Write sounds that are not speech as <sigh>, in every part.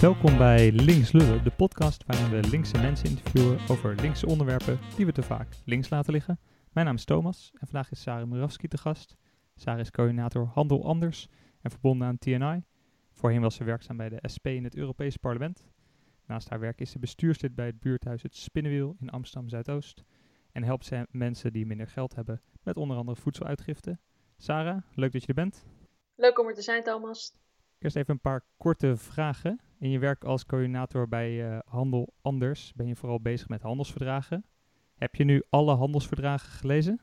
Welkom bij Links Lullen, de podcast waarin we linkse mensen interviewen over linkse onderwerpen die we te vaak links laten liggen. Mijn naam is Thomas en vandaag is Sarah Murawski te gast. Sarah is coördinator Handel Anders en verbonden aan TNI. Voorheen was ze werkzaam bij de SP in het Europees Parlement. Naast haar werk is ze bestuurslid bij het buurthuis Het Spinnenwiel in Amsterdam Zuidoost. En helpt ze mensen die minder geld hebben met onder andere voedseluitgiften. Sarah, leuk dat je er bent. Leuk om er te zijn, Thomas. Eerst even een paar korte vragen. In je werk als coördinator bij uh, Handel Anders ben je vooral bezig met handelsverdragen. Heb je nu alle handelsverdragen gelezen?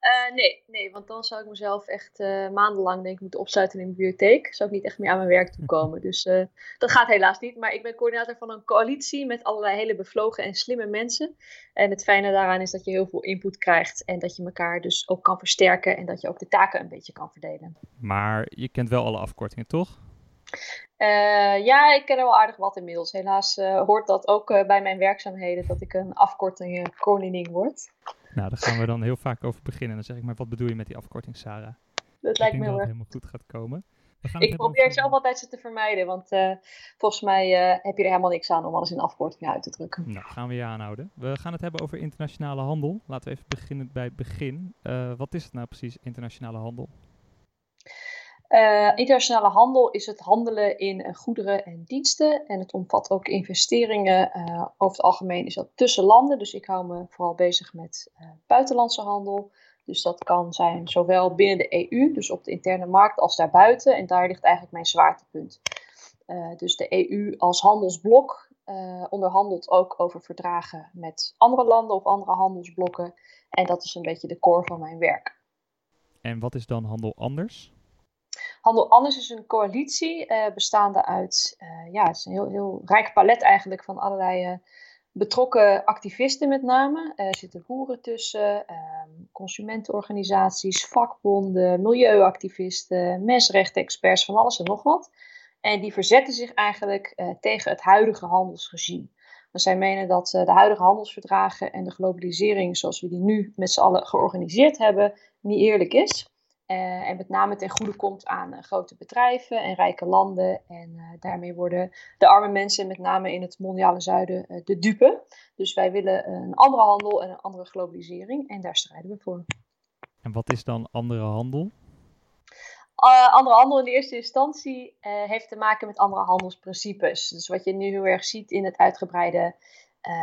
Uh, nee, nee, want dan zou ik mezelf echt uh, maandenlang denk ik moeten opsluiten in de bibliotheek. Zou ik niet echt meer aan mijn werk toe komen. <laughs> Dus uh, dat gaat helaas niet. Maar ik ben coördinator van een coalitie met allerlei hele bevlogen en slimme mensen. En het fijne daaraan is dat je heel veel input krijgt. En dat je elkaar dus ook kan versterken. En dat je ook de taken een beetje kan verdelen. Maar je kent wel alle afkortingen, toch? Uh, ja, ik ken er wel aardig wat inmiddels. Helaas uh, hoort dat ook uh, bij mijn werkzaamheden dat ik een afkorting koningin word. Nou, daar gaan we dan heel vaak over beginnen. Dan zeg ik maar, wat bedoel je met die afkorting, Sarah? Dat lijkt me dat het helemaal goed gaat komen. Ik probeer zelf altijd ze te vermijden, want volgens mij heb je er helemaal niks aan om alles in afkortingen uit te drukken. Nou, gaan we je aanhouden. We gaan het hebben over internationale handel. Laten we even beginnen bij het begin. wat is het nou precies, internationale handel? Uh, internationale handel is het handelen in uh, goederen en diensten. En het omvat ook investeringen. Uh, over het algemeen is dat tussen landen. Dus ik hou me vooral bezig met buitenlandse handel. Dus dat kan zijn zowel binnen de EU, dus op de interne markt, als daarbuiten. En daar ligt eigenlijk mijn zwaartepunt. dus de EU als handelsblok onderhandelt ook over verdragen met andere landen of andere handelsblokken. En dat is een beetje de core van mijn werk. En wat is dan handel anders? Handel Anders is een coalitie uh, bestaande uit, uh, ja, het is een heel, heel rijk palet eigenlijk van allerlei uh, betrokken activisten met name. Er zitten boeren tussen, ehm, consumentenorganisaties, vakbonden, milieuactivisten, mensenrechtenexperts, van alles en nog wat. En die verzetten zich eigenlijk tegen het huidige handelsregime. Want zij menen dat de huidige handelsverdragen en de globalisering zoals we die nu met z'n allen georganiseerd hebben, niet eerlijk is. Uh, en met name ten goede komt aan uh, grote bedrijven en rijke landen. En uh, daarmee worden de arme mensen, met name in het mondiale zuiden, de dupe. Dus wij willen een andere handel en een andere globalisering. En daar strijden we voor. En wat is dan andere handel? andere handel in de eerste instantie heeft te maken met andere handelsprincipes. Dus wat je nu heel erg ziet in het uitgebreide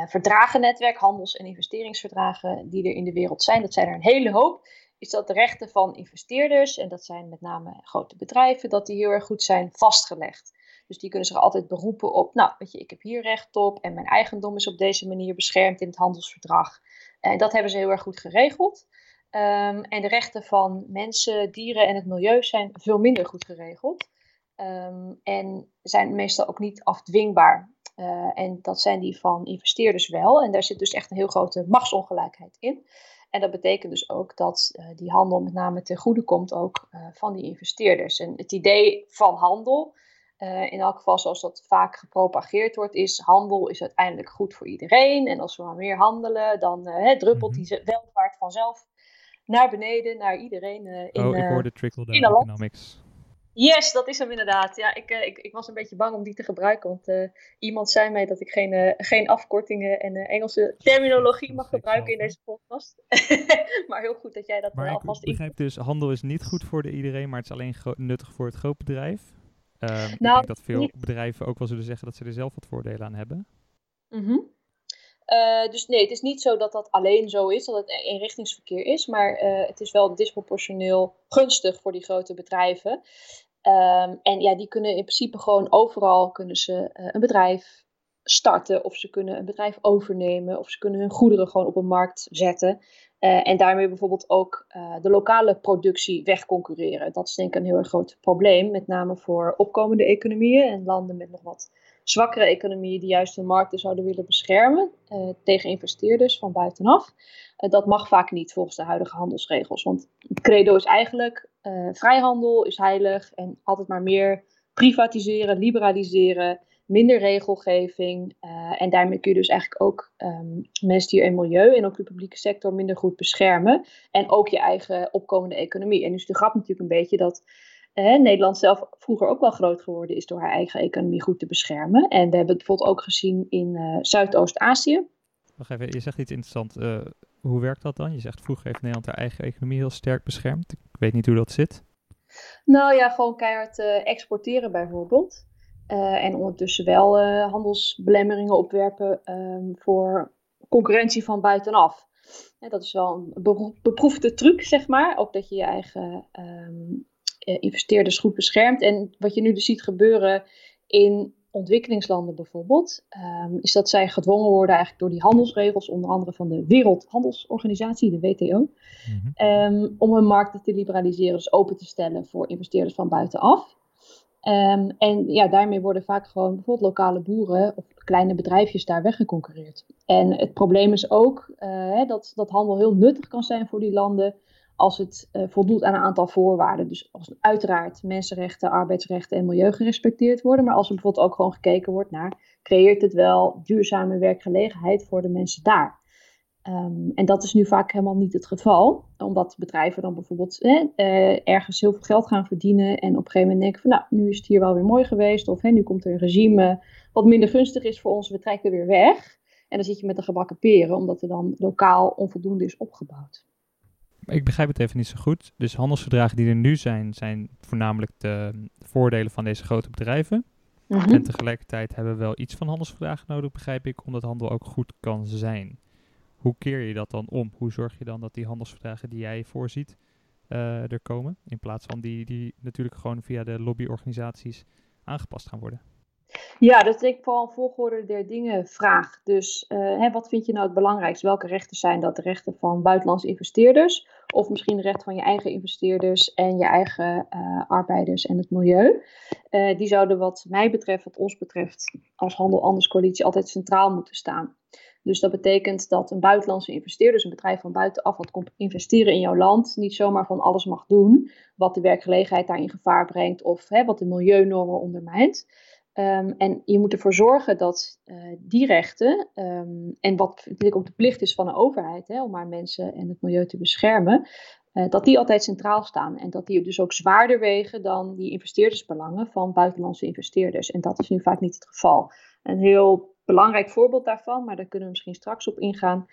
verdragennetwerk, handels- en investeringsverdragen die er in de wereld zijn. Dat zijn er een hele hoop is dat de rechten van investeerders, en dat zijn met name grote bedrijven, dat die heel erg goed zijn vastgelegd. Dus die kunnen zich altijd beroepen op, nou, weet je, ik heb hier recht op en mijn eigendom is op deze manier beschermd in het handelsverdrag. En dat hebben ze heel erg goed geregeld. Um, en de rechten van mensen, dieren en het milieu zijn veel minder goed geregeld. Um, en zijn meestal ook niet afdwingbaar. Uh, en dat zijn die van investeerders wel. En daar zit dus echt een heel grote machtsongelijkheid in. En dat betekent dus ook dat uh, die handel met name ten goede komt ook uh, van die investeerders. En het idee van handel, uh, in elk geval zoals dat vaak gepropageerd wordt, is handel is uiteindelijk goed voor iedereen. En als we maar meer handelen, dan hè, druppelt Mhm. die welvaart vanzelf naar beneden, naar iedereen in, oh, ik eh, hoorde trickle-down economics. Yes, dat is hem inderdaad. Ja, ik, eh, ik, ik was een beetje bang om die te gebruiken, want eh, iemand zei mij dat ik geen, eh, geen afkortingen en Engelse terminologie mag gebruiken in deze podcast. <laughs> maar heel goed dat jij dat Maar ik alvast begrijp dus, handel is niet goed voor de iedereen, maar het is alleen nuttig voor het grootbedrijf. Ehm ik Nou, denk dat veel bedrijven ook wel zullen zeggen dat ze er zelf wat voordelen aan hebben. Mhm. Eh, dus nee, het is niet zo dat dat alleen zo is, dat het een- eenrichtingsverkeer is, maar eh, het is wel disproportioneel gunstig voor die grote bedrijven. Ehm, en ja, die kunnen in principe gewoon overal kunnen ze eh, een bedrijf starten, of ze kunnen een bedrijf overnemen, of ze kunnen hun goederen gewoon op een markt zetten. En daarmee bijvoorbeeld ook de lokale productie wegconcurreren. Dat is denk ik een heel erg groot probleem, met name voor opkomende economieën en landen met nog wat zwakkere economieën die juist hun markten zouden willen beschermen eh, tegen investeerders van buitenaf. Eh, dat mag vaak niet volgens de huidige handelsregels. Want het credo is eigenlijk eh, vrijhandel is heilig en altijd maar meer privatiseren, liberaliseren, minder regelgeving. en daarmee kun je dus eigenlijk ook ehm, mensen, en milieu en ook de publieke sector minder goed beschermen. En ook je eigen opkomende economie. En dus de grap natuurlijk een beetje dat Nederland zelf vroeger ook wel groot geworden is door haar eigen economie goed te beschermen. En we hebben het bijvoorbeeld ook gezien in uh, Zuidoost-Azië. Wacht even, je zegt iets interessants. Uh, hoe werkt dat dan? Je zegt vroeger heeft Nederland haar eigen economie heel sterk beschermd. Ik weet niet hoe dat zit. Nou ja, gewoon keihard uh, exporteren bijvoorbeeld. en ondertussen wel handelsbelemmeringen opwerpen um, voor concurrentie van buitenaf. dat is wel een beproefde truc, zeg maar. Ook dat je je eigen um, investeerders goed beschermt. En wat je nu dus ziet gebeuren in ontwikkelingslanden bijvoorbeeld, um, is dat zij gedwongen worden eigenlijk door die handelsregels, onder andere van de Wereldhandelsorganisatie, de WTO, mhm. um, om hun markten te liberaliseren, dus open te stellen voor investeerders van buitenaf. Um, en ja, daarmee worden vaak gewoon bijvoorbeeld lokale boeren of kleine bedrijfjes daar weggeconcurreerd. En het probleem is ook uh, dat, dat handel heel nuttig kan zijn voor die landen, als het uh, voldoet aan een aantal voorwaarden. Dus als uiteraard mensenrechten, arbeidsrechten en milieu gerespecteerd worden, maar als er bijvoorbeeld ook gewoon gekeken wordt naar, creëert het wel duurzame werkgelegenheid voor de mensen daar? Um, en dat is nu vaak helemaal niet het geval, omdat bedrijven dan bijvoorbeeld eh, ergens heel veel geld gaan verdienen en op een gegeven moment denken van nou, nu is het hier wel weer mooi geweest of nu komt er een regime wat minder gunstig is voor ons, we trekken weer weg. En dan zit je met de gebakken peren, omdat er dan lokaal onvoldoende is opgebouwd ik begrijp het even niet zo goed. Dus handelsverdragen die er nu zijn, zijn voornamelijk de voordelen van deze grote bedrijven. Mhm. En tegelijkertijd hebben we wel iets van handelsverdragen nodig, begrijp ik, omdat handel ook goed kan zijn. Hoe keer je dat dan om? Hoe zorg je dan dat die handelsverdragen die jij voorziet uh, er komen? In plaats van die, die natuurlijk gewoon via de lobbyorganisaties aangepast gaan worden. Ja, dat is ik vooral een volgorde der dingen vraag. Dus uh, hè, wat vind je nou het belangrijkste? Welke rechten zijn dat? De rechten van buitenlandse investeerders? Of misschien de rechten van je eigen investeerders en je eigen uh, arbeiders en het milieu? Uh, die zouden wat mij betreft, wat ons betreft, als Handel Anders Coalitie altijd centraal moeten staan. Dus dat betekent dat een buitenlandse investeerder, dus een bedrijf van buitenaf wat komt investeren in jouw land, niet zomaar van alles mag doen wat de werkgelegenheid daar in gevaar brengt of hè, wat de milieunormen ondermijnt. Um, en je moet ervoor zorgen dat uh, die rechten, um, en wat natuurlijk ook de plicht is van de overheid, hè, om haar mensen en het milieu te beschermen, uh, dat die altijd centraal staan. En dat die dus ook zwaarder wegen dan die investeerdersbelangen van buitenlandse investeerders. En dat is nu vaak niet het geval. Een heel belangrijk voorbeeld daarvan, maar daar kunnen we misschien straks op ingaan,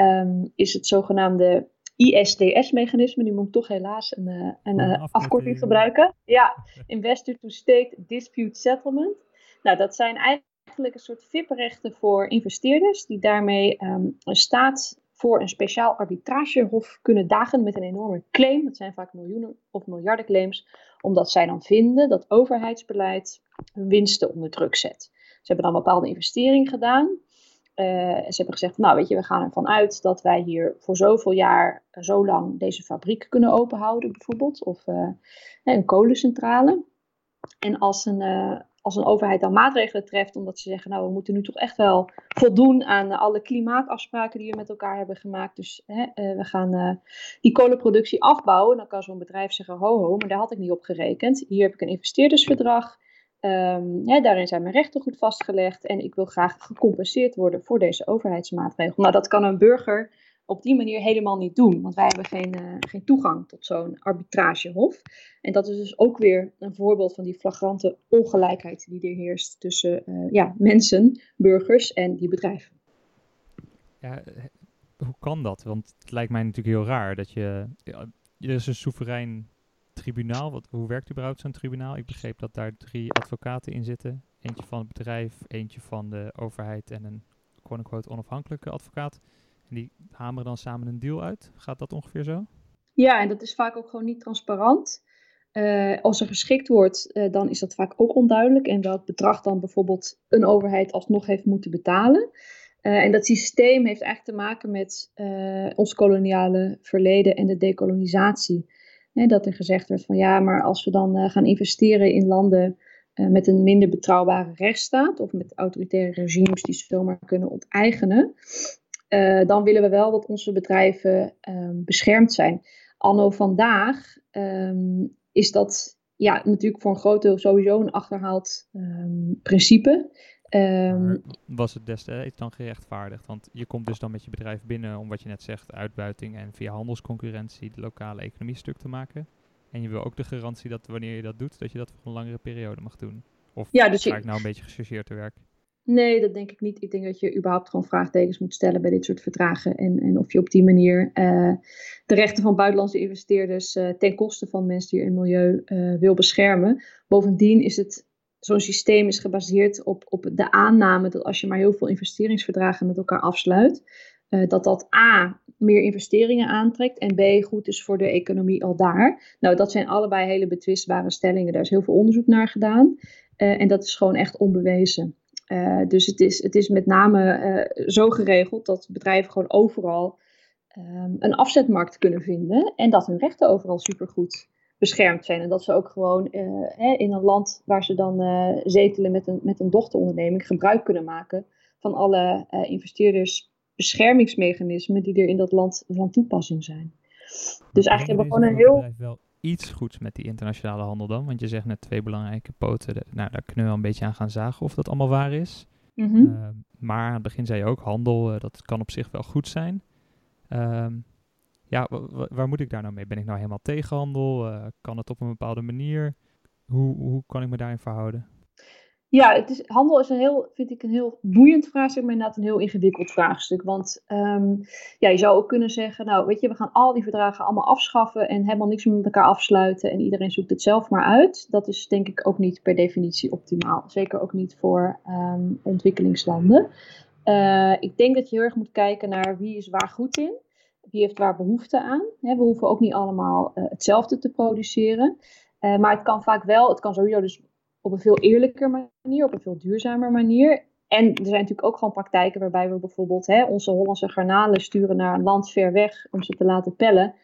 um, is het zogenaamde ISDS-mechanisme. Die moet ik toch helaas een, eh, een, uh, afkorting gebruiken. Ja, Investor to State Dispute Settlement. Nou, dat zijn eigenlijk een soort VIP-rechten voor investeerders, die daarmee um, een staat voor een speciaal arbitragehof kunnen dagen met een enorme claim. Dat zijn vaak miljoenen of miljarden claims, omdat zij dan vinden dat overheidsbeleid hun winsten onder druk zet. Ze hebben dan een bepaalde investering gedaan. Uh, ze hebben gezegd, nou weet je, we gaan ervan uit dat wij hier voor zoveel jaar, zo lang deze fabriek kunnen openhouden bijvoorbeeld. Of uh, een kolencentrale. En als een, als een overheid dan maatregelen treft, omdat ze zeggen, nou we moeten nu toch echt wel voldoen aan alle klimaatafspraken die we met elkaar hebben gemaakt. Dus we gaan die kolenproductie afbouwen. Dan kan zo'n bedrijf zeggen, ho ho, maar daar had ik niet op gerekend. Hier heb ik een investeerdersverdrag. Um, daarin zijn mijn rechten goed vastgelegd en ik wil graag gecompenseerd worden voor deze overheidsmaatregel. Nou, dat kan een burger op die manier helemaal niet doen, want wij hebben geen, uh, geen toegang tot zo'n arbitragehof. En dat is dus ook weer een voorbeeld van die flagrante ongelijkheid die er heerst tussen uh, ja, mensen, burgers en die bedrijven. Ja, hoe kan dat? Want het lijkt mij natuurlijk heel raar dat je. Ja, er is een soeverein tribunaal. Wat, hoe werkt überhaupt zo'n tribunaal? Ik begreep dat daar drie advocaten in zitten. Eentje van het bedrijf, eentje van de overheid en een quote-unquote onafhankelijke advocaat. En die hameren dan samen een deal uit. Gaat dat ongeveer zo? Ja, en dat is vaak ook gewoon niet transparant. Uh, als er geschikt wordt, uh, dan is dat vaak ook onduidelijk. En welk bedrag dan bijvoorbeeld een overheid alsnog heeft moeten betalen. Uh, en dat systeem heeft eigenlijk te maken met ons koloniale verleden en de dekolonisatie dat er gezegd werd van ja, maar als we dan uh, gaan investeren in landen uh, met een minder betrouwbare rechtsstaat of met autoritaire regimes die ze zomaar kunnen onteigenen, uh, dan willen we wel dat onze bedrijven um, beschermd zijn. Anno vandaag um, is dat ja, natuurlijk voor een groot deel sowieso een achterhaald um, principe. Um, was het destijds dan gerechtvaardigd? Want je komt dus dan met je bedrijf binnen om wat je net zegt, uitbuiting en via handelsconcurrentie de lokale economie stuk te maken. En je wil ook de garantie dat wanneer je dat doet, dat je dat voor een langere periode mag doen. Of Ja, dus ga ik nou een beetje gechargeerd te werk? Nee, dat denk ik niet. Ik denk dat je überhaupt gewoon vraagtekens moet stellen bij dit soort verdragen. En, en of je op die manier eh, de rechten van buitenlandse investeerders eh, ten koste van mensdier en milieu eh, wil beschermen. Bovendien is het, zo'n systeem is gebaseerd op, op de aanname dat als je maar heel veel investeringsverdragen met elkaar afsluit, eh, dat dat A, meer investeringen aantrekt en B, goed is voor de economie al daar. Nou, dat zijn allebei hele betwistbare stellingen. Daar is heel veel onderzoek naar gedaan. Eh, en dat is gewoon echt onbewezen. Uh, dus het is, het is met name zo geregeld dat bedrijven gewoon overal um, een afzetmarkt kunnen vinden en dat hun rechten overal supergoed beschermd zijn. En dat ze ook gewoon hè, in een land waar ze dan zetelen met een, met een dochteronderneming gebruik kunnen maken van alle investeerdersbeschermingsmechanismen die er in dat land van toepassing zijn. Dus eigenlijk hebben we gewoon een heel wel iets goeds met die internationale handel dan? Want je zegt net twee belangrijke poten. Nou, daar kunnen we wel een beetje aan gaan zagen of dat allemaal waar is. Mm -hmm. uh, maar aan het begin zei je ook, handel, uh, dat kan op zich wel goed zijn. Uh, ja, waar moet ik daar nou mee? Ben ik nou helemaal tegen handel? Uh, kan het op een bepaalde manier? Hoe, hoe kan ik me daarin verhouden? Ja, het is, handel is een heel, vind ik een heel boeiend vraagstuk, maar inderdaad een heel ingewikkeld vraagstuk. Want um, ja, je zou ook kunnen zeggen, nou weet je, we gaan al die verdragen allemaal afschaffen en helemaal niks meer met elkaar afsluiten en iedereen zoekt het zelf maar uit. Dat is denk ik ook niet per definitie optimaal. Zeker ook niet voor um, ontwikkelingslanden. Uh, ik denk dat je heel erg moet kijken naar wie is waar goed in. Wie heeft waar behoefte aan. We hoeven ook niet allemaal uh, hetzelfde te produceren. Uh, maar het kan vaak wel, het kan sowieso dus op een veel eerlijker manier, op een veel duurzamer manier. En er zijn natuurlijk ook gewoon praktijken waarbij we bijvoorbeeld hè, onze Hollandse garnalen sturen naar een land ver weg om ze te laten pellen.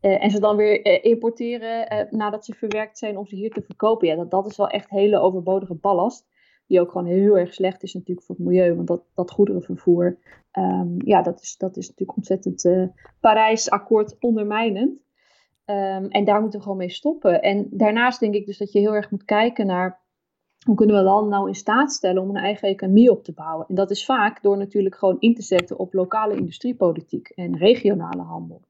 Uh, en ze dan weer importeren nadat ze verwerkt zijn om ze hier te verkopen. Ja, dat, dat is wel echt hele overbodige ballast. Die ook gewoon heel erg slecht is natuurlijk voor het milieu. Want dat, dat goederenvervoer, um, ja, dat is, dat is natuurlijk ontzettend Parijs-akkoord ondermijnend. Um, en daar moeten we gewoon mee stoppen. En daarnaast denk ik dus dat je heel erg moet kijken naar hoe kunnen we landen nou in staat stellen om een eigen economie op te bouwen. En dat is vaak door natuurlijk gewoon in te zetten op lokale industriepolitiek en regionale handel.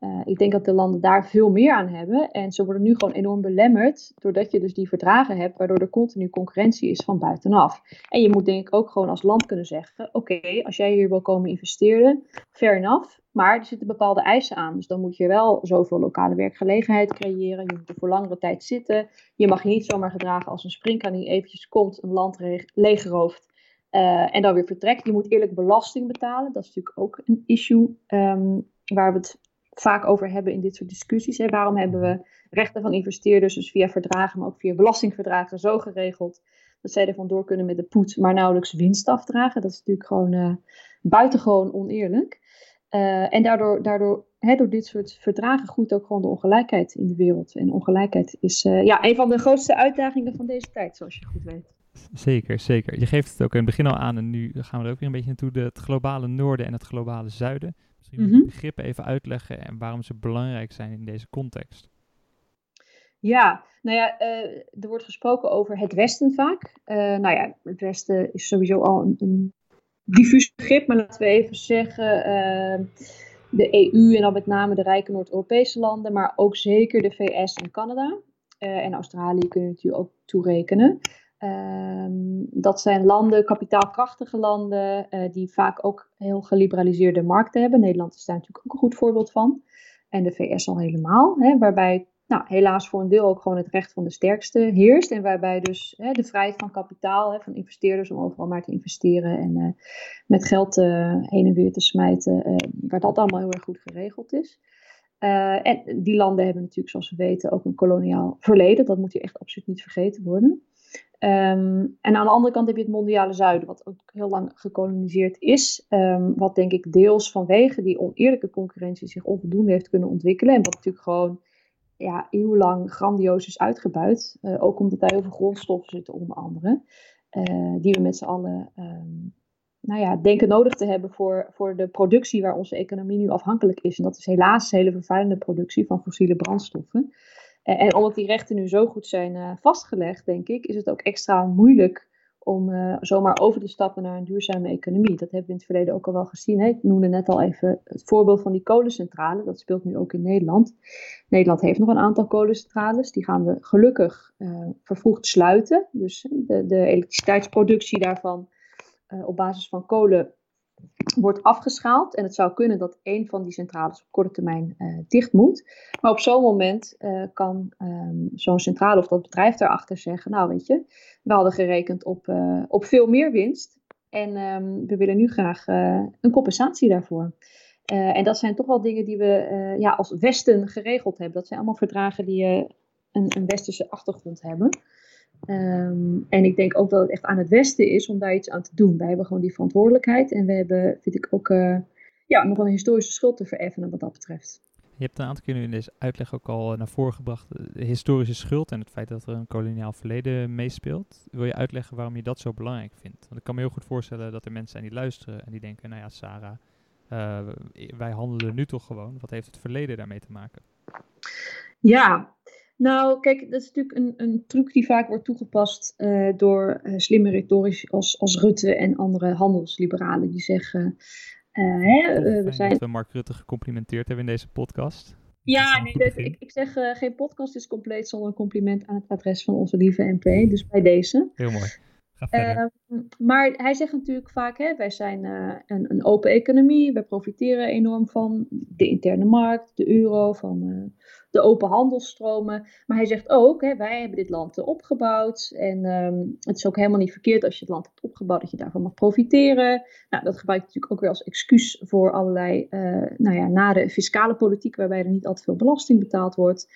Uh, ik denk dat de landen daar veel meer aan hebben. En ze worden nu gewoon enorm belemmerd. Doordat je dus die verdragen hebt. Waardoor er continu concurrentie is van buitenaf. En je moet denk ik ook gewoon als land kunnen zeggen. Oké, als jij hier wil komen investeren. Fair enough. Maar er zitten bepaalde eisen aan. Dus dan moet je wel zoveel lokale werkgelegenheid creëren. Je moet er voor langere tijd zitten. Je mag je niet zomaar gedragen als een springkaan die eventjes komt. Een land leegrooft. Uh, en dan weer vertrekt. Je moet eerlijk belasting betalen. Dat is natuurlijk ook een issue. Um, waar we het vaak over hebben in dit soort discussies. Hè. Waarom hebben we rechten van investeerders, dus via verdragen, maar ook via belastingverdragen, zo geregeld dat zij er vandoor kunnen met de poet, maar nauwelijks winst afdragen? Dat is natuurlijk gewoon uh, buitengewoon oneerlijk. Uh, en daardoor, daardoor hè, door dit soort verdragen groeit ook gewoon de ongelijkheid in de wereld. En ongelijkheid is uh, ja, een van de grootste uitdagingen van deze tijd, zoals je goed weet. Zeker, zeker. Je geeft het ook in het begin al aan en nu gaan we er ook weer een beetje naartoe. Het globale noorden en het globale zuiden. Misschien je die begrippen even uitleggen en waarom ze belangrijk zijn in deze context. Ja, nou ja, uh, er wordt gesproken over het Westen vaak. Uh, nou ja, het Westen is sowieso al een, een diffuus begrip, maar laten we even zeggen uh, de EU en dan met name de rijke Noord-Europese landen, maar ook zeker de VS en Canada. en Australië kun je natuurlijk ook toerekenen. Um, dat zijn landen, kapitaalkrachtige landen, uh, die vaak ook heel geliberaliseerde markten hebben. Nederland is daar natuurlijk ook een goed voorbeeld van. En de VS al helemaal, hè, waarbij nou, helaas voor een deel ook gewoon het recht van de sterkste heerst. En waarbij dus hè, de vrijheid van kapitaal, hè, van investeerders om overal maar te investeren en uh, met geld uh, heen en weer te smijten, waar dat allemaal heel erg goed geregeld is. en die landen hebben natuurlijk, zoals we weten, ook een koloniaal verleden. Dat moet hier echt absoluut niet vergeten worden. Um, en aan de andere kant heb je het mondiale zuiden, wat ook heel lang gekoloniseerd is. Um, wat denk ik deels vanwege die oneerlijke concurrentie zich onvoldoende heeft kunnen ontwikkelen. En wat natuurlijk gewoon ja, eeuwenlang grandioos is uitgebuit. Uh, ook omdat daar heel veel grondstoffen zitten, onder andere. Uh, die we met z'n allen um, nou ja, denken nodig te hebben voor, voor de productie waar onze economie nu afhankelijk is. En dat is helaas hele vervuilende productie van fossiele brandstoffen. En omdat die rechten nu zo goed zijn uh, vastgelegd, denk ik, is het ook extra moeilijk om uh, zomaar over te stappen naar een duurzame economie. Dat hebben we in het verleden ook al wel gezien. Hè? Ik noemde net al even het voorbeeld van die kolencentrale. Dat speelt nu ook in Nederland. Nederland heeft nog een aantal kolencentrales. Die gaan we gelukkig uh, vervroegd sluiten. Dus de, de elektriciteitsproductie daarvan op basis van kolen wordt afgeschaald. En het zou kunnen dat een van die centrales op korte termijn uh, dicht moet. Maar op zo'n moment uh, kan um, zo'n centrale of dat bedrijf daarachter zeggen: Nou, weet je, we hadden gerekend op, uh, op veel meer winst. En um, we willen nu graag een compensatie daarvoor. en dat zijn toch wel dingen die we ja, als Westen geregeld hebben. Dat zijn allemaal verdragen die een, een westerse achtergrond hebben. Um, en ik denk ook dat het echt aan het Westen is om daar iets aan te doen. Wij hebben gewoon die verantwoordelijkheid. En we hebben, vind ik ook, uh, ja, nog wel een historische schuld te vereffenen wat dat betreft. Je hebt een aantal keer nu in deze uitleg ook al naar voren gebracht de historische schuld en het feit dat er een koloniaal verleden meespeelt. Wil je uitleggen waarom je dat zo belangrijk vindt? Want ik kan me heel goed voorstellen dat er mensen zijn die luisteren en die denken, nou ja, Sarah, uh, wij handelen nu toch gewoon. Wat heeft het verleden daarmee te maken? Ja, nou, kijk, dat is natuurlijk een, een truc die vaak wordt toegepast uh, door uh, slimme retorici als, als Rutte en andere handelsliberalen. Die zeggen, uh, hè, we zijn... Dat we Mark Rutte gecomplimenteerd hebben in deze podcast. Ja, nee, dat, ik, ik zeg geen podcast is compleet zonder een compliment aan het adres van onze lieve MP. Dus bij deze. Heel mooi. Uh, maar hij zegt natuurlijk vaak, hè, wij zijn uh, een, een, open economie, we profiteren enorm van de interne markt, de euro, van uh, de open handelsstromen. Maar hij zegt ook, hè, wij hebben dit land opgebouwd en um, het is ook helemaal niet verkeerd als je het land hebt opgebouwd, dat je daarvan mag profiteren. Nou, dat gebruikt natuurlijk ook weer als excuus voor allerlei, nou ja, nare fiscale politiek waarbij er niet altijd veel belasting betaald wordt.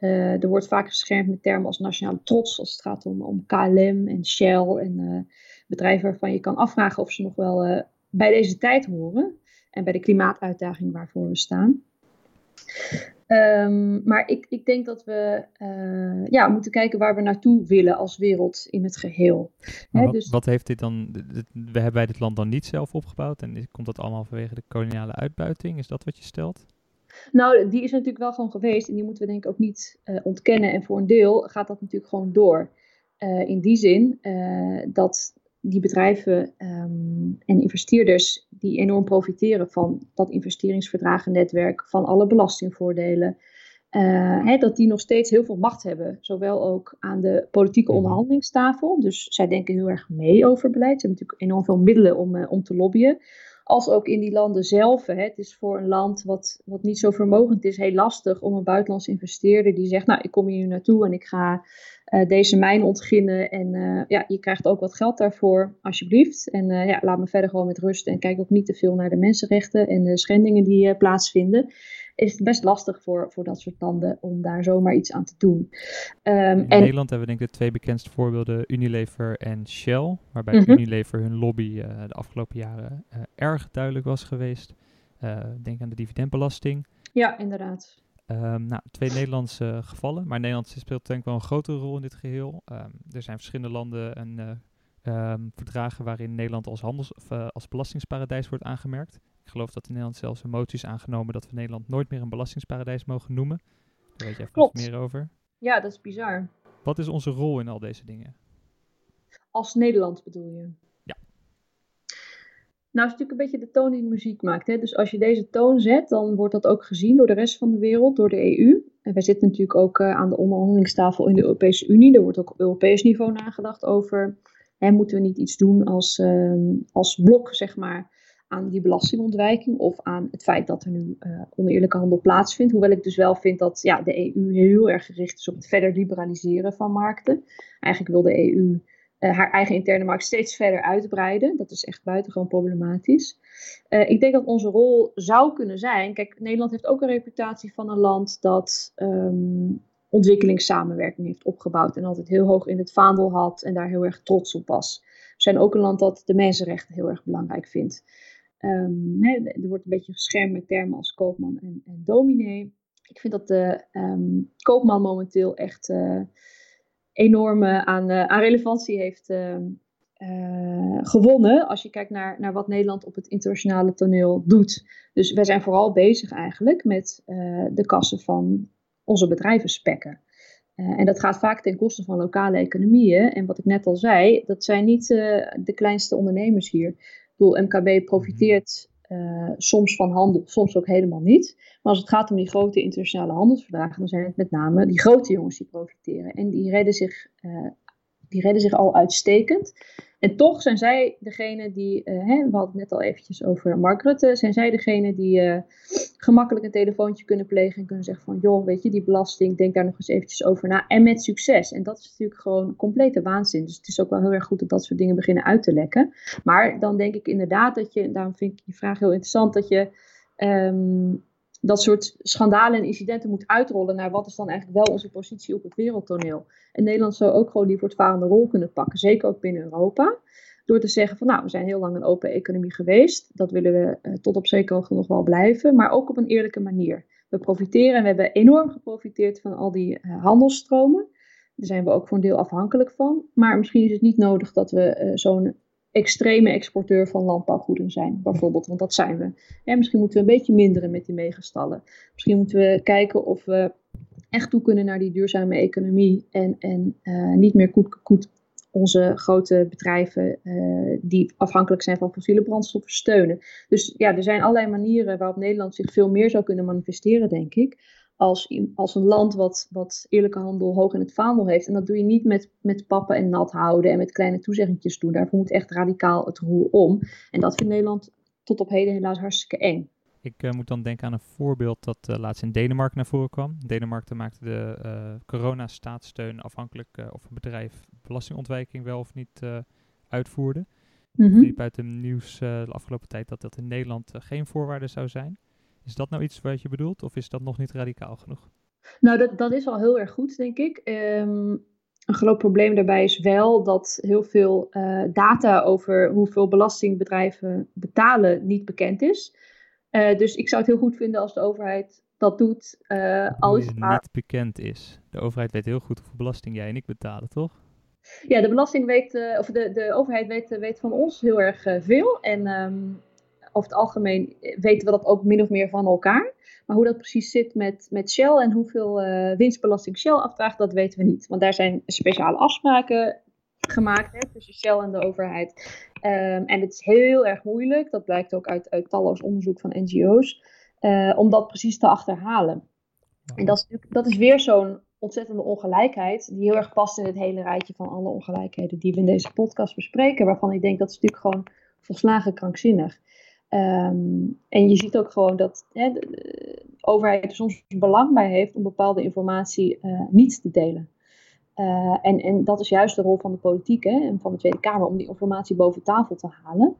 Uh, er wordt vaak geschermd met termen als nationale trots als het gaat om, om KLM en Shell en uh, bedrijven waarvan je kan afvragen of ze nog wel uh, bij deze tijd horen en bij de klimaatuitdaging waarvoor we staan. Um, maar ik, ik denk dat we ja, moeten kijken waar we naartoe willen als wereld in het geheel. Hè, wat, dus... wat, heeft dit dan, we hebben wij dit land dan niet zelf opgebouwd en komt dat allemaal vanwege de koloniale uitbuiting? Is dat wat je stelt? Nou, die is natuurlijk wel gewoon geweest en die moeten we denk ik ook niet uh, ontkennen. En voor een deel gaat dat natuurlijk gewoon door. Uh, in die zin uh, dat die bedrijven um, en investeerders die enorm profiteren van dat investeringsverdragennetwerk, van alle belastingvoordelen, hè, dat die nog steeds heel veel macht hebben. Zowel ook aan de politieke Mhm. onderhandelingstafel. Dus zij denken heel erg mee over beleid. Ze hebben natuurlijk enorm veel middelen om, om te lobbyen als ook in die landen zelf. Hè. Het is voor een land wat, wat niet zo vermogend is, heel lastig om een buitenlandse investeerder die zegt, nou, ik kom hier nu naartoe en ik ga uh, deze mijn ontginnen en uh, ja, je krijgt ook wat geld daarvoor, alsjeblieft. En uh, ja, laat me verder gewoon met rust en kijk ook niet te veel naar de mensenrechten en de schendingen die plaatsvinden. Is het best lastig voor, voor dat soort landen om daar zomaar iets aan te doen. Um, In en, Nederland hebben we denk ik de twee bekendste voorbeelden, Unilever en Shell. Waarbij Mhm. Unilever hun lobby de afgelopen jaren erg duidelijk was geweest. denk aan de dividendbelasting. Ja, inderdaad. Um, nou, twee Nederlandse gevallen, maar Nederland speelt denk ik wel een grotere rol in dit geheel. Um, er zijn verschillende landen en um, verdragen waarin Nederland als, handels, of, uh, als belastingsparadijs wordt aangemerkt. Geloof dat in Nederland zelfs een motie is aangenomen dat we Nederland nooit meer een belastingsparadijs mogen noemen. Daar weet je even Klopt. meer over. Ja, dat is bizar. Wat is onze rol in al deze dingen? Als Nederland bedoel je? Ja. Nou, het is natuurlijk een beetje de toon die de muziek maakt. Hè? Dus als je deze toon zet, dan wordt dat ook gezien door de rest van de wereld, door de EU. En wij zitten natuurlijk ook uh, aan de onderhandelingstafel in de Europese Unie. Er wordt ook op Europees niveau nagedacht over, hè, moeten we niet iets doen als, uh, als blok, zeg maar, aan die belastingontwijking of aan het feit dat er nu uh, oneerlijke handel plaatsvindt. Hoewel ik dus wel vind dat ja, de EU heel erg gericht is op het verder liberaliseren van markten. Eigenlijk wil de EU uh, haar eigen interne markt steeds verder uitbreiden. Dat is echt buitengewoon problematisch. Uh, ik denk dat onze rol zou kunnen zijn. Kijk, Nederland heeft ook een reputatie van een land dat um, ontwikkelingssamenwerking heeft opgebouwd. En altijd heel hoog in het vaandel had en daar heel erg trots op was. We zijn ook een land dat de mensenrechten heel erg belangrijk vindt. Hè, er wordt een beetje geschermd met termen als koopman en, en dominee. Ik vind dat de um, koopman momenteel echt. Uh, enorm aan, uh, aan relevantie heeft uh, uh, gewonnen. Als je kijkt naar, naar wat Nederland op het internationale toneel doet. Dus wij zijn vooral bezig eigenlijk met de kassen van onze bedrijven spekken. en dat gaat vaak ten koste van lokale economieën. En wat ik net al zei, dat zijn niet de kleinste ondernemers hier. MKB profiteert soms van handel, soms ook helemaal niet. Maar als het gaat om die grote internationale handelsverdragen, dan zijn het met name die grote jongens die profiteren. En die redden zich, die redden zich al uitstekend. En toch zijn zij degene die, uh, hè, we hadden het net al eventjes over Mark Rutte, zijn zij degene die uh, gemakkelijk een telefoontje kunnen plegen en kunnen zeggen van, joh, weet je, die belasting, denk daar nog eens eventjes over na. En met succes. En dat is natuurlijk gewoon complete waanzin. Dus het is ook wel heel erg goed dat dat soort dingen beginnen uit te lekken. Maar dan denk ik inderdaad dat je, daarom vind ik je vraag heel interessant, dat je um, dat soort schandalen en incidenten moet uitrollen naar wat is dan eigenlijk wel onze positie op het wereldtoneel. En Nederland zou ook gewoon die voortvarende rol kunnen pakken, zeker ook binnen Europa. Door te zeggen van nou, we zijn heel lang een open economie geweest. Dat willen we eh, tot op zekere hoogte nog wel blijven, maar ook op een eerlijke manier. We profiteren en we hebben enorm geprofiteerd van al die uh, handelsstromen. Daar zijn we ook voor een deel afhankelijk van. Maar misschien is het niet nodig dat we uh, zo'n extreme exporteur van landbouwgoederen zijn, bijvoorbeeld. Want dat zijn we. En misschien moeten we een beetje minderen met die megastallen. Misschien moeten we kijken of we echt toe kunnen naar die duurzame economie. En, en uh, niet meer koet, koet onze grote bedrijven uh, die afhankelijk zijn van fossiele brandstoffen steunen. Dus ja, er zijn allerlei manieren waarop Nederland zich veel meer zou kunnen manifesteren, denk ik als, als een land wat, wat eerlijke handel hoog in het vaandel heeft. En dat doe je niet met, met pappen en nat houden en met kleine toezeggingjes doen. Daarvoor moet echt radicaal het roer om. En dat vindt Nederland tot op heden helaas hartstikke eng. Ik uh, moet dan denken aan een voorbeeld dat uh, laatst in Denemarken naar voren kwam. Denemarken maakte de uh, corona-staatssteun afhankelijk of een bedrijf belastingontwijking wel of niet uitvoerde. Mm -hmm. liep uit het nieuws de afgelopen tijd dat dat in Nederland geen voorwaarde zou zijn. Is dat nou iets wat je bedoelt of is dat nog niet radicaal genoeg? Nou, dat, dat is al heel erg goed, denk ik. Um, een groot probleem daarbij is wel dat heel veel uh, data over hoeveel belastingbedrijven betalen niet bekend is. Uh, dus ik zou het heel goed vinden als de overheid dat doet. Uh, als het maar... niet bekend is. De overheid weet heel goed hoeveel belasting jij en ik betalen, toch? Ja, de belasting weet, of de, de overheid weet, weet van ons heel erg veel. En um, over het algemeen weten we dat ook min of meer van elkaar. Maar hoe dat precies zit met, met Shell en hoeveel uh, winstbelasting Shell afdraagt, dat weten we niet. Want daar zijn speciale afspraken gemaakt hè, tussen Shell en de overheid. Um, en het is heel erg moeilijk, dat blijkt ook uit, uit talloos onderzoek van NGO's, uh, om dat precies te achterhalen. En dat is, dat is weer zo'n ontzettende ongelijkheid, die heel erg past in het hele rijtje van alle ongelijkheden die we in deze podcast bespreken, waarvan ik denk dat is natuurlijk gewoon volslagen krankzinnig. Um, en je ziet ook gewoon dat hè, de, overheid er soms belang bij heeft om bepaalde informatie uh, niet te delen. Uh, en, en dat is juist de rol van de politiek hè, en van de Tweede Kamer om die informatie boven tafel te halen.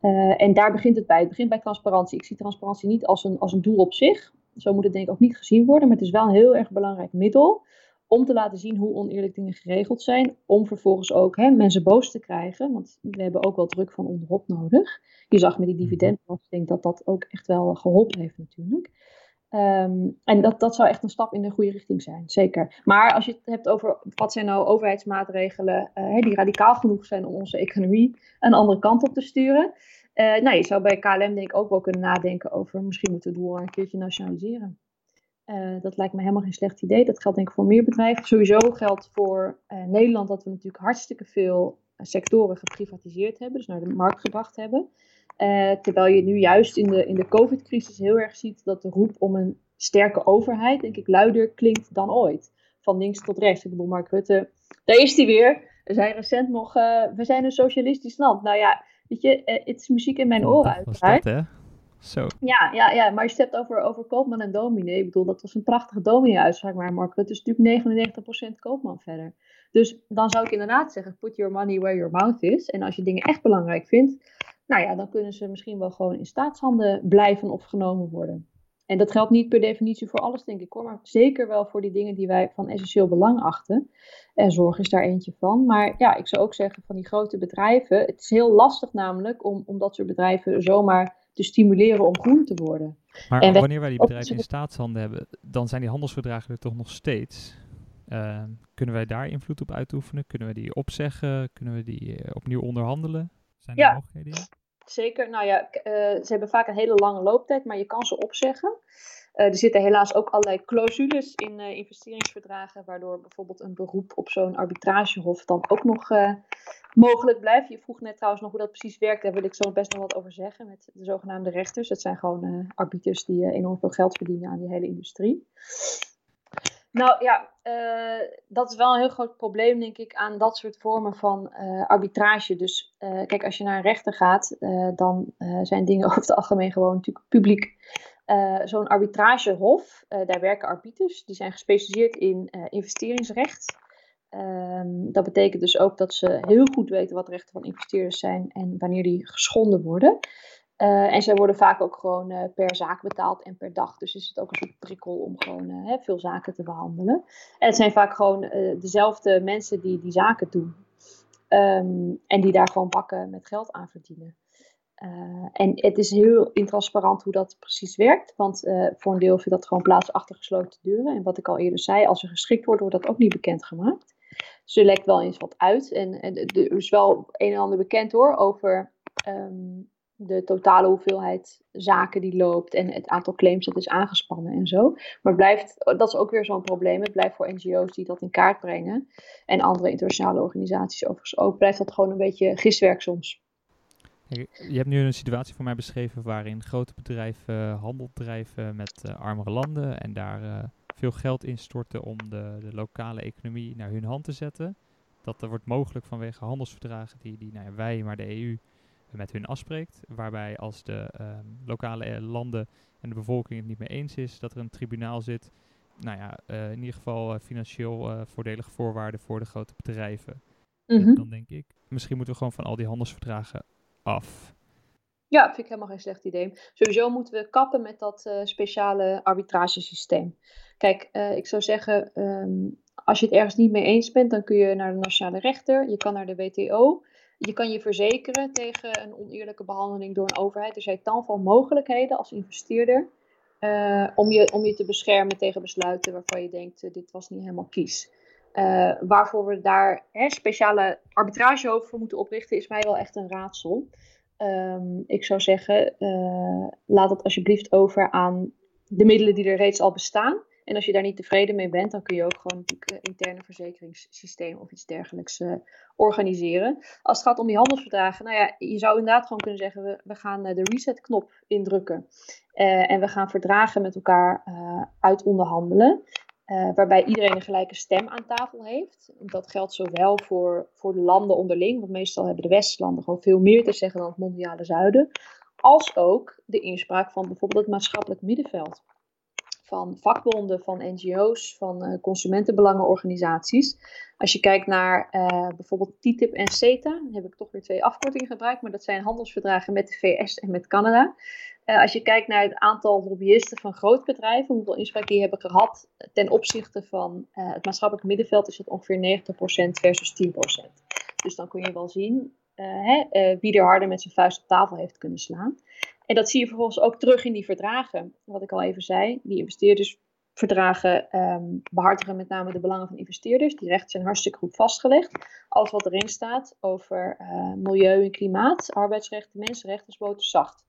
Uh, en daar begint het bij. Het begint bij transparantie. Ik zie transparantie niet als een, als een doel op zich. Zo moet het denk ik ook niet gezien worden. Maar het is wel een heel erg belangrijk middel om te laten zien hoe oneerlijk dingen geregeld zijn. Om vervolgens ook hè, mensen boos te krijgen. Want we hebben ook wel druk van onderop nodig. Je zag met die mhm. dividendbelasting dat dat ook echt wel geholpen heeft natuurlijk. Um, en dat, dat zou echt een stap in de goede richting zijn, zeker. Maar als je het hebt over wat zijn nou overheidsmaatregelen uh, die radicaal genoeg zijn om onze economie een andere kant op te sturen. Uh, nou, je zou bij KLM denk ik ook wel kunnen nadenken over misschien moeten we het een keertje nationaliseren. Uh, dat lijkt me helemaal geen slecht idee. Dat geldt denk ik voor meer bedrijven. Sowieso geldt voor Nederland dat we natuurlijk hartstikke veel sectoren geprivatiseerd hebben, dus naar de markt gebracht hebben. Uh, terwijl je nu juist in de, in de COVID-crisis heel erg ziet dat de roep om een sterke overheid, denk ik, luider klinkt dan ooit. Van links tot rechts. Ik bedoel, Mark Rutte, daar is hij weer. We zijn recent nog, we zijn een socialistisch land. Nou ja, weet je, het is muziek in mijn oren uiteraard. Dat, hè? Zo. Ja, ja, ja, maar je hebt over, over Koopman en Dominee. Ik bedoel, dat was een prachtige dominee-uitspraak, maar Mark Rutte is natuurlijk 99% Koopman verder. Dus dan zou ik inderdaad zeggen, put your money where your mouth is. En als je dingen echt belangrijk vindt, nou ja, dan kunnen ze misschien wel gewoon in staatshanden blijven of genomen worden. En dat geldt niet per definitie voor alles, denk ik hoor, maar zeker wel voor die dingen die wij van essentieel belang achten. En zorg is daar eentje van. Maar ja, ik zou ook zeggen van die grote bedrijven, het is heel lastig namelijk om, om dat soort bedrijven zomaar te stimuleren om groen te worden. Maar wanneer wij die bedrijven in staatshanden hebben, dan zijn die handelsverdragen er toch nog steeds. Uh, kunnen wij daar invloed op uitoefenen? Kunnen we die opzeggen? Kunnen we die uh, opnieuw onderhandelen? Zijn er ja, mogelijkheden Zeker. Nou ja, uh, ze hebben vaak een hele lange looptijd, maar je kan ze opzeggen. Er zitten helaas ook allerlei clausules in investeringsverdragen, waardoor bijvoorbeeld een beroep op zo'n arbitragehof dan ook nog mogelijk blijft. Je vroeg net trouwens nog hoe dat precies werkt, daar wil ik zo best nog wat over zeggen met de zogenaamde rechters. Dat zijn gewoon arbiters die enorm veel geld verdienen aan die hele industrie. Nou ja, dat is wel een heel groot probleem, denk ik, aan dat soort vormen van arbitrage. Dus kijk, als je naar een rechter gaat, dan zijn dingen <laughs> over het algemeen gewoon natuurlijk publiek. Zo'n arbitragehof, daar werken arbiters, die zijn gespecialiseerd in investeringsrecht. Um, dat betekent dus ook dat ze heel goed weten wat rechten van investeerders zijn en wanneer die geschonden worden. En zij worden vaak ook gewoon per zaak betaald en per dag. Dus is het ook een soort prikkel om gewoon veel zaken te behandelen. En het zijn vaak gewoon dezelfde mensen die die zaken doen. Um, en die daar gewoon bakken met geld aan verdienen. En het is heel intransparant hoe dat precies werkt. Want voor een deel vindt dat gewoon plaats achter gesloten deuren. En wat ik al eerder zei, als er geschikt wordt, wordt dat ook niet bekendgemaakt. Dus er lekt wel eens wat uit. En, en er is wel een en ander bekend hoor over... Um, de totale hoeveelheid zaken die loopt en het aantal claims dat is aangespannen en zo. Maar blijft, dat is ook weer zo'n probleem. Het blijft voor NGO's die dat in kaart brengen en andere internationale organisaties overigens ook, blijft dat gewoon een beetje giswerk soms. Je hebt nu een situatie voor mij beschreven waarin grote bedrijven handel drijven met uh, armere landen en daar uh, veel geld instorten om de, de, lokale economie naar hun hand te zetten. Dat er wordt mogelijk vanwege handelsverdragen die, die nou ja, wij, maar de EU met hun afspreekt. Waarbij als de ehm, lokale eh, landen en de bevolking het niet mee eens is, dat er een tribunaal zit. Nou ja, uh, in ieder geval uh, financieel voordelige voorwaarden voor de grote bedrijven. Mm Dan denk ik, misschien moeten we gewoon van al die handelsverdragen Ja, vind ik helemaal geen slecht idee. Sowieso moeten we kappen met dat speciale arbitragesysteem. Kijk, ik zou zeggen, um, als je het ergens niet mee eens bent, dan kun je naar de nationale rechter, je kan naar de WTO. Je kan je verzekeren tegen een oneerlijke behandeling door een overheid. Er zijn tal van mogelijkheden als investeerder uh, om, je, om je te beschermen tegen besluiten waarvan je denkt, uh, dit was niet helemaal kies. Uh, waarvoor we daar speciale arbitragehoven voor moeten oprichten, is mij wel echt een raadsel. Um, ik zou zeggen, laat het alsjeblieft over aan de middelen die er reeds al bestaan. En als je daar niet tevreden mee bent, dan kun je ook gewoon een uh, interne verzekeringssysteem of iets dergelijks uh, organiseren. Als het gaat om die handelsverdragen, nou ja, je zou inderdaad gewoon kunnen zeggen, we, we gaan uh, de reset-knop indrukken. en we gaan verdragen met elkaar uit onderhandelen. waarbij iedereen een gelijke stem aan tafel heeft. Dat geldt zowel voor, voor de landen onderling, want meestal hebben de Westlanden gewoon veel meer te zeggen dan het mondiale zuiden. Als ook de inspraak van bijvoorbeeld het maatschappelijk middenveld van vakbonden, van NGO's, van uh, consumentenbelangenorganisaties. Als je kijkt naar uh, bijvoorbeeld TTIP en CETA, dan heb ik toch weer twee afkortingen gebruikt, maar dat zijn handelsverdragen met de VS en met Canada. Uh, als je kijkt naar het aantal lobbyisten van grootbedrijven, hoeveel inspraak die hebben gehad ten opzichte van het maatschappelijk middenveld, is dat ongeveer 90% versus 10%. Dus dan kun je wel zien hè, wie er harder met zijn vuist op tafel heeft kunnen slaan. En dat zie je vervolgens ook terug in die verdragen. Wat ik al even zei, die investeerdersverdragen um, behartigen met name de belangen van investeerders. Die rechten zijn hartstikke goed vastgelegd. Alles wat erin staat over milieu en klimaat, arbeidsrechten, mensenrechten is boterzacht.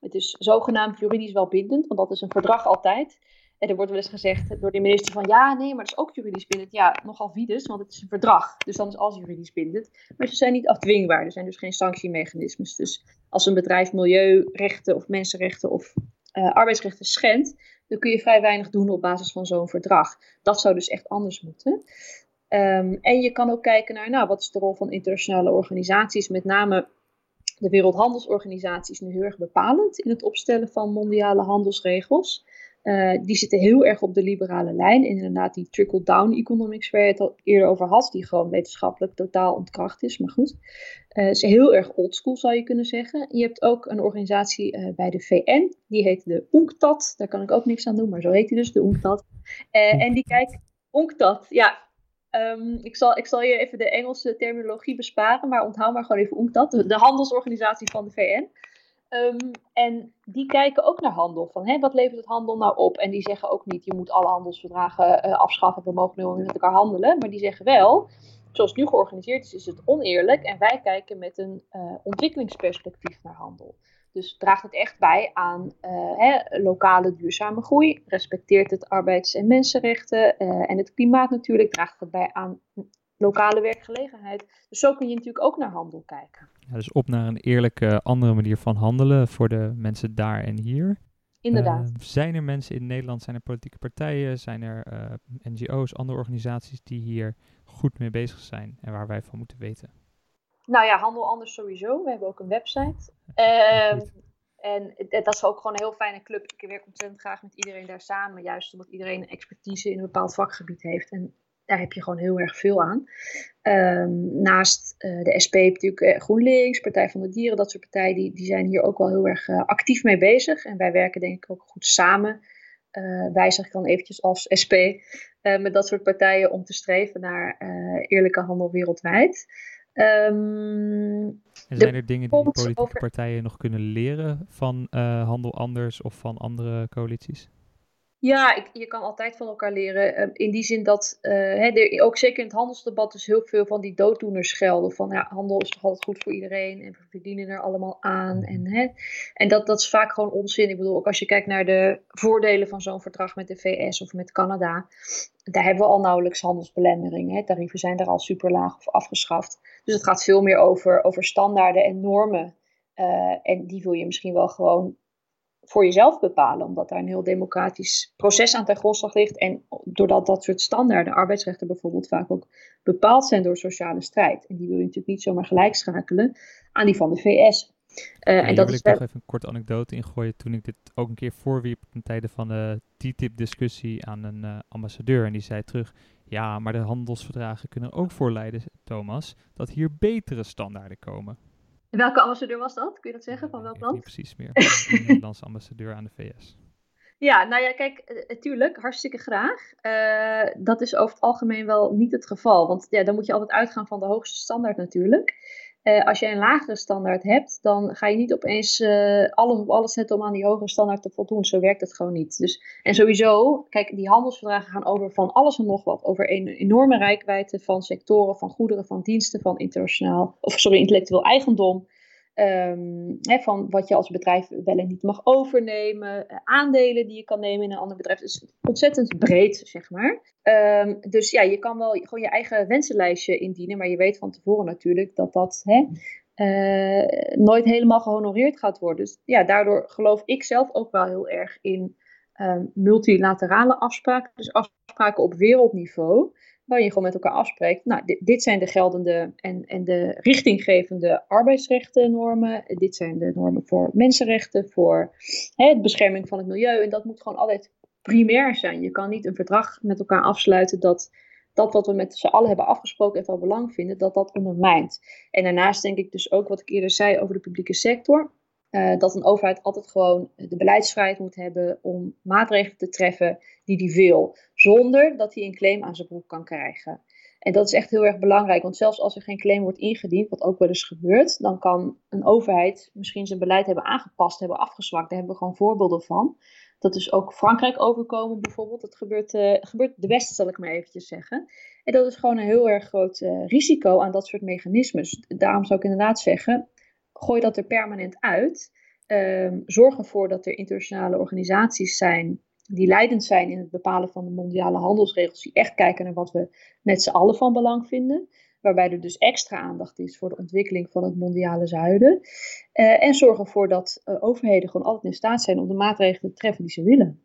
Het is zogenaamd juridisch wel bindend, want dat is een verdrag altijd. En er wordt wel eens gezegd door de minister van ja, nee, maar dat is ook juridisch bindend. Ja, nogal vides, want het is een verdrag. Dus dan is alles juridisch bindend. Maar ze zijn niet afdwingbaar. Er zijn dus geen sanctiemechanismes. Dus als een bedrijf milieurechten of mensenrechten of uh, arbeidsrechten schendt, dan kun je vrij weinig doen op basis van zo'n verdrag. Dat zou dus echt anders moeten. Um, en je kan ook kijken naar, nou, wat is de rol van internationale organisaties, met name de Wereldhandelsorganisatie is nu heel erg bepalend in het opstellen van mondiale handelsregels. Uh, die zitten heel erg op de liberale lijn. En inderdaad, die trickle-down economics, waar je het al eerder over had, die gewoon wetenschappelijk totaal ontkracht is. Maar goed, uh, is heel erg oldschool zou je kunnen zeggen. Je hebt ook een organisatie uh, bij de VN, die heet de UNCTAD. Daar kan ik ook niks aan doen, maar zo heet die dus, de UNCTAD. en die kijkt, UNCTAD, ja. Um, ik, zal, ik zal je even de Engelse terminologie besparen, maar onthoud maar gewoon even UNCTAD, de, de handelsorganisatie van de VN. Um, en die kijken ook naar handel. Van, hè, wat levert het handel nou op? En die zeggen ook niet, je moet alle handelsverdragen uh, afschaffen. We mogen nu met elkaar handelen. Maar die zeggen wel, zoals het nu georganiseerd is, is het oneerlijk. En wij kijken met een uh, ontwikkelingsperspectief naar handel. Dus draagt het echt bij aan hè, lokale duurzame groei? Respecteert het arbeids- en mensenrechten en het klimaat natuurlijk? Draagt het bij aan lokale werkgelegenheid? Dus zo kun je natuurlijk ook naar handel kijken. Ja, dus op naar een eerlijke andere manier van handelen voor de mensen daar en hier. Inderdaad. Uh, zijn er mensen in Nederland, zijn er politieke partijen, zijn er NGO's, andere organisaties die hier goed mee bezig zijn en waar wij van moeten weten? Nou ja, Handel Anders sowieso. We hebben ook een website. Uh, en dat is ook gewoon een heel fijne club. Ik werk ontzettend graag met iedereen daar samen. Juist omdat iedereen expertise in een bepaald vakgebied heeft. En daar heb je gewoon heel erg veel aan. Um, naast uh, de SP natuurlijk uh, GroenLinks, Partij van de Dieren, dat soort partijen, die, die zijn hier ook wel heel erg uh, actief mee bezig. En wij werken denk ik ook goed samen. wij zeg ik dan eventjes als SP met dat soort partijen om te streven naar eerlijke handel wereldwijd. Um, en zijn er dingen die politieke over... partijen nog kunnen leren van handel anders of van andere coalities? Ja, ik, je kan altijd van elkaar leren. Ehm, in die zin dat uh, hè, ook zeker in het handelsdebat dus heel veel van die dooddoeners gelden. Van ja, handel is toch altijd goed voor iedereen en we verdienen er allemaal aan. En, hè, en dat, dat is vaak gewoon onzin. Ik bedoel, ook als je kijkt naar de voordelen van zo'n verdrag met de VS of met Canada. Daar hebben we al nauwelijks handelsbelemmeringen. Tarieven zijn daar al super laag of afgeschaft. Dus het gaat veel meer over, over standaarden en normen. Uh, en die wil je misschien wel gewoon voor jezelf bepalen, omdat daar een heel democratisch proces aan ten grondslag ligt. En doordat dat soort standaarden, arbeidsrechten bijvoorbeeld, vaak ook bepaald zijn door sociale strijd. En die wil je natuurlijk niet zomaar gelijk schakelen aan die van de VS. Uh, ja, en dat wil ik nog even een korte anekdote ingooien. Toen ik dit ook een keer voorwierp ten tijde van de TTIP-discussie aan een uh, ambassadeur. En die zei terug, ja, maar de handelsverdragen kunnen ook voor leiden, Thomas, dat hier betere standaarden komen. Welke ambassadeur was dat? Kun je dat zeggen? Van welk land? Niet precies meer. De <laughs> Nederlandse ambassadeur aan de VS. Ja, nou ja, kijk, natuurlijk, eh, hartstikke graag. Uh, dat is over het algemeen wel niet het geval. Want ja, dan moet je altijd uitgaan van de hoogste standaard natuurlijk. Uh, als je een lagere standaard hebt, dan ga je niet opeens uh, alles op alles zetten om aan die hogere standaard te voldoen. Zo werkt het gewoon niet. Dus, en sowieso, kijk, die handelsverdragen gaan over van alles en nog wat. Over een enorme rijkwijde van sectoren, van goederen, van diensten, van internationaal, of sorry, intellectueel eigendom. Um, van wat je als bedrijf wel en niet mag overnemen, uh, aandelen die je kan nemen in een ander bedrijf. Dus ontzettend breed, zeg maar. Um, dus ja, je kan wel gewoon je eigen wensenlijstje indienen, maar je weet van tevoren natuurlijk dat dat uh, nooit helemaal gehonoreerd gaat worden. Dus ja, daardoor geloof ik zelf ook wel heel erg in um, multilaterale afspraken, dus afspraken op wereldniveau waar je gewoon met elkaar afspreekt. Nou, dit, dit, zijn de geldende en, en de richtinggevende arbeidsrechtennormen. Dit zijn de normen voor mensenrechten, voor hè, het bescherming van het milieu. En dat moet gewoon altijd primair zijn. Je kan niet een verdrag met elkaar afsluiten dat dat wat we met z'n allen hebben afgesproken en van belang vinden, dat dat ondermijnt. En daarnaast denk ik dus ook wat ik eerder zei over de publieke sector. Uh, dat een overheid altijd gewoon de beleidsvrijheid moet hebben om maatregelen te treffen die die wil, zonder dat hij een claim aan zijn broek kan krijgen. En dat is echt heel erg belangrijk, want zelfs als er geen claim wordt ingediend, wat ook wel eens gebeurt, dan kan een overheid misschien zijn beleid hebben aangepast, hebben afgezwakt. Daar hebben we gewoon voorbeelden van. Dat is ook Frankrijk overkomen bijvoorbeeld. Dat gebeurt, uh, gebeurt de beste, zal ik maar eventjes zeggen. En dat is gewoon een heel erg groot uh, risico aan dat soort mechanismes. Daarom zou ik inderdaad zeggen, gooi dat er permanent uit. Um, zorg ervoor dat er internationale organisaties zijn die leidend zijn in het bepalen van de mondiale handelsregels, die echt kijken naar wat we met z'n allen van belang vinden. Waarbij er dus extra aandacht is voor de ontwikkeling van het mondiale zuiden. Uh, en zorg ervoor dat uh, overheden gewoon altijd in staat zijn om de maatregelen te treffen die ze willen.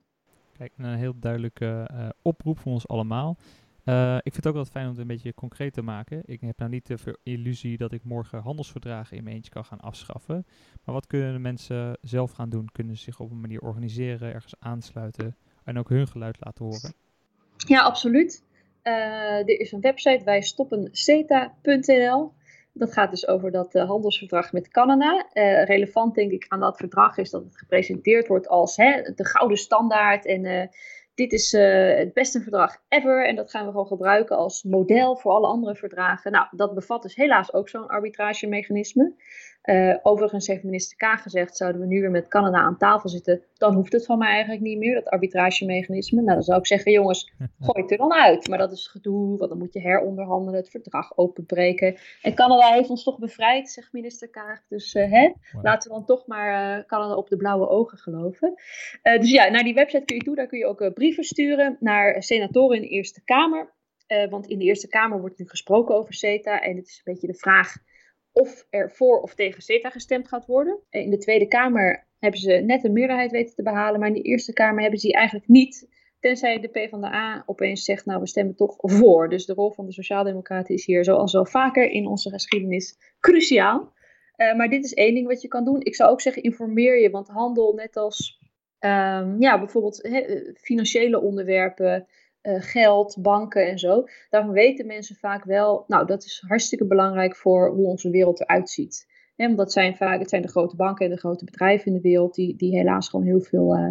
Kijk, een heel duidelijke uh, oproep voor ons allemaal. Uh, ik vind het ook wel fijn om het een beetje concreet te maken. Ik heb nou niet de illusie dat ik morgen handelsverdragen in mijn eentje kan gaan afschaffen. Maar wat kunnen de mensen zelf gaan doen? Kunnen ze zich op een manier organiseren, ergens aansluiten en ook hun geluid laten horen? Ja, absoluut. Uh, er is een website, wij. Dat gaat dus over dat uh, handelsverdrag met Canada. Relevant denk ik aan dat verdrag is dat het gepresenteerd wordt als hè, de gouden standaard en dit is uh, het beste verdrag ever en dat gaan we gewoon gebruiken als model voor alle andere verdragen. Nou, dat bevat dus helaas ook zo'n arbitragemechanisme. Uh, overigens heeft minister K gezegd, zouden we nu weer met Canada aan tafel zitten, dan hoeft het van mij eigenlijk niet meer, dat arbitragemechanisme. Nou, dan zou ik zeggen, jongens, <laughs> gooi het er dan uit. Maar dat is gedoe, want dan moet je heronderhandelen, het verdrag openbreken. En Canada heeft ons toch bevrijd, zegt minister Kaag. Dus uh, hè, laten we dan toch maar uh, Canada op de blauwe ogen geloven. dus ja, naar die website kun je toe, daar kun je ook brieven sturen naar senatoren in de Eerste Kamer. want in de Eerste Kamer wordt nu gesproken over CETA en het is een beetje de vraag of er voor of tegen CETA gestemd gaat worden. In de Tweede Kamer hebben ze net een meerderheid weten te behalen, maar in de Eerste Kamer hebben ze die eigenlijk niet. Tenzij de PvdA opeens zegt, nou we stemmen toch voor. Dus de rol van de Sociaaldemocraten is hier zoals wel vaker in onze geschiedenis cruciaal. Uh, maar dit is één ding wat je kan doen. Ik zou ook zeggen, informeer je, want handel net als um, ja, bijvoorbeeld he, financiële onderwerpen, uh, geld, banken en zo. Daarvan weten mensen vaak wel, nou dat is hartstikke belangrijk voor hoe onze wereld eruit ziet. Want dat zijn vaak, het zijn de grote banken en de grote bedrijven in de wereld die, die helaas gewoon heel veel uh,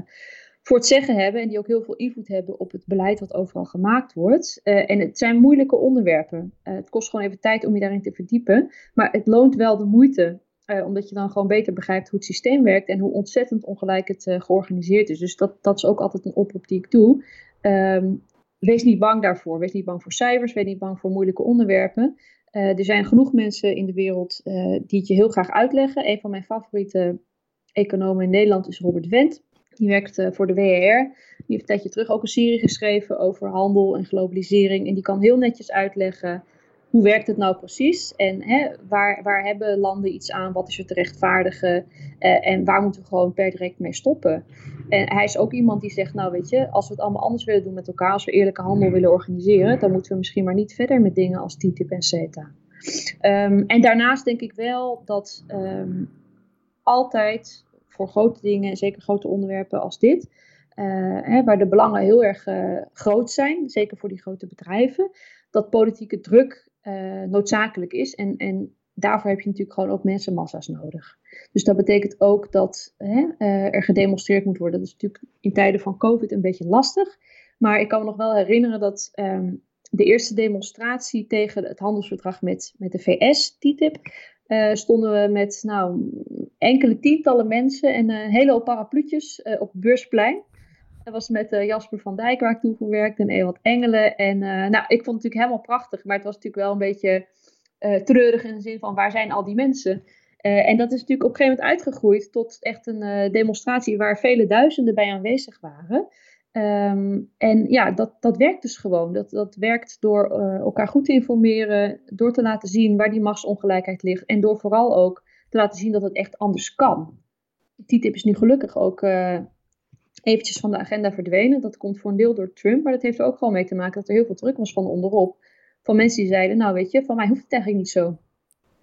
voor het zeggen hebben. En die ook heel veel invloed hebben op het beleid wat overal gemaakt wordt. Uh, en het zijn moeilijke onderwerpen. het kost gewoon even tijd om je daarin te verdiepen. Maar het loont wel de moeite omdat je dan gewoon beter begrijpt hoe het systeem werkt en hoe ontzettend ongelijk het georganiseerd is. Dus dat, dat is ook altijd een oproep die ik doe. Um, wees niet bang daarvoor. Wees niet bang voor cijfers. Wees niet bang voor moeilijke onderwerpen. Uh, er zijn genoeg mensen in de wereld uh, die het je heel graag uitleggen. Een van mijn favoriete economen in Nederland is Robert Wendt. Die werkt uh, voor de WER. Die heeft een tijdje terug ook een serie geschreven over handel en globalisering. En die kan heel netjes uitleggen hoe werkt het nou precies? En hè, waar, waar hebben landen iets aan? Wat is er te rechtvaardigen? Uh, en waar moeten we gewoon per direct mee stoppen? En hij is ook iemand die zegt, nou weet je, als we het allemaal anders willen doen met elkaar, als we eerlijke handel willen organiseren, dan moeten we misschien maar niet verder met dingen als TTIP en CETA. Um, en daarnaast denk ik wel dat um, altijd voor grote dingen, en zeker grote onderwerpen als dit, uh, hè, waar de belangen heel erg uh, groot zijn, zeker voor die grote bedrijven, dat politieke druk uh, noodzakelijk is. En, en daarvoor heb je natuurlijk gewoon ook mensenmassa's nodig. Dus dat betekent ook dat hè, uh, er gedemonstreerd moet worden. Dat is natuurlijk in tijden van COVID een beetje lastig. Maar ik kan me nog wel herinneren dat um, de eerste demonstratie tegen het handelsverdrag met, met de VS, TTIP, uh, stonden we met nou, enkele tientallen mensen en een hele hoop parapluutjes op het beursplein. Dat was met uh, Jasper van Dijk waar ik toe gewerkt en Ewald Engelen. En uh, nou, ik vond het natuurlijk helemaal prachtig, maar het was natuurlijk wel een beetje uh, treurig in de zin van waar zijn al die mensen? en dat is natuurlijk op een gegeven moment uitgegroeid tot echt een demonstratie waar vele duizenden bij aanwezig waren. Um, en ja, dat, dat werkt dus gewoon. Dat, dat werkt door elkaar goed te informeren, door te laten zien waar die machtsongelijkheid ligt en door vooral ook te laten zien dat het echt anders kan. TTIP is nu gelukkig ook eventjes van de agenda verdwenen. Dat komt voor een deel door Trump, maar dat heeft er ook gewoon mee te maken dat er heel veel druk was van onderop. Van mensen die zeiden, nou weet je, van mij hoeft het eigenlijk niet zo.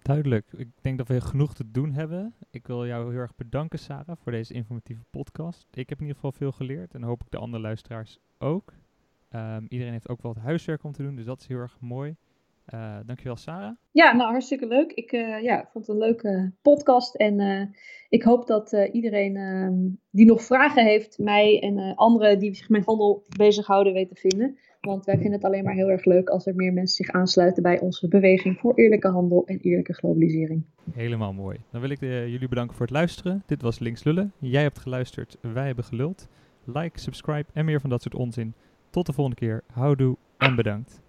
Duidelijk. Ik denk dat we genoeg te doen hebben. Ik wil jou heel erg bedanken, Sarah, voor deze informatieve podcast. Ik heb in ieder geval veel geleerd en hoop ik de andere luisteraars ook. Um, iedereen heeft ook wel het huiswerk om te doen, dus dat is heel erg mooi. Uh, dankjewel, Sarah. Ja, nou hartstikke leuk. Ik uh, ja, vond het een leuke podcast. En uh, ik hoop dat iedereen ehm, die nog vragen heeft, mij en anderen die zich met handel bezighouden, weet te vinden. Want wij vinden het alleen maar heel erg leuk als er meer mensen zich aansluiten bij onze beweging voor eerlijke handel en eerlijke globalisering. Helemaal mooi. Dan wil ik jullie bedanken voor het luisteren. Dit was Links Lullen. Jij hebt geluisterd, wij hebben geluld. Like, subscribe en meer van dat soort onzin. Tot de volgende keer. Houdoe en bedankt.